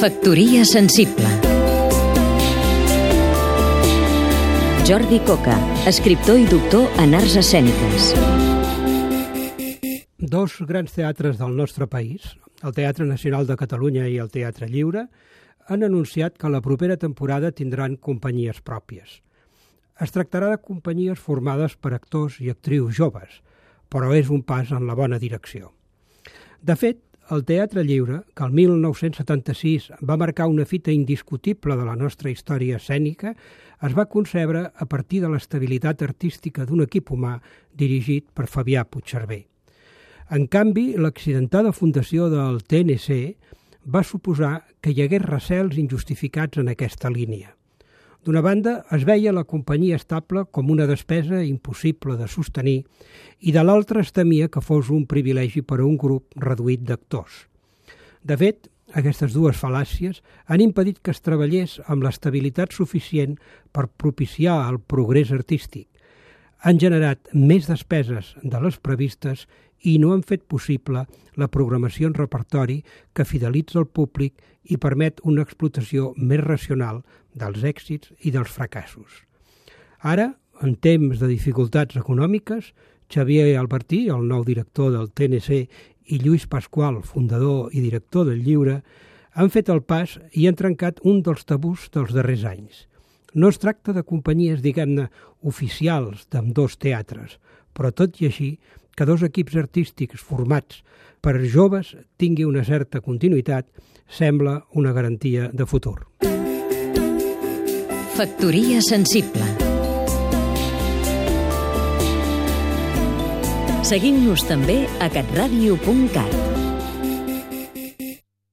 Factoria sensible Jordi Coca, escriptor i doctor en arts escèniques. Dos grans teatres del nostre país, el Teatre Nacional de Catalunya i el Teatre Lliure, han anunciat que la propera temporada tindran companyies pròpies. Es tractarà de companyies formades per actors i actrius joves, però és un pas en la bona direcció. De fet, el Teatre Lliure, que el 1976 va marcar una fita indiscutible de la nostra història escènica, es va concebre a partir de l'estabilitat artística d'un equip humà dirigit per Fabià Puigcerver. En canvi, l'accidentada fundació del TNC va suposar que hi hagués recels injustificats en aquesta línia. D'una banda, es veia la companyia estable com una despesa impossible de sostenir i de l'altra es temia que fos un privilegi per a un grup reduït d'actors. De fet, aquestes dues fal·làcies han impedit que es treballés amb l'estabilitat suficient per propiciar el progrés artístic. Han generat més despeses de les previstes i no han fet possible la programació en repertori que fidelitza el públic i permet una explotació més racional dels èxits i dels fracassos. Ara, en temps de dificultats econòmiques, Xavier Albertí, el nou director del TNC, i Lluís Pasqual, fundador i director del Lliure, han fet el pas i han trencat un dels tabús dels darrers anys. No es tracta de companyies, diguem-ne, oficials d'amb dos teatres, però tot i així que dos equips artístics formats per joves tingui una certa continuïtat sembla una garantia de futur. Factoria sensible Seguim-nos també a catradio.cat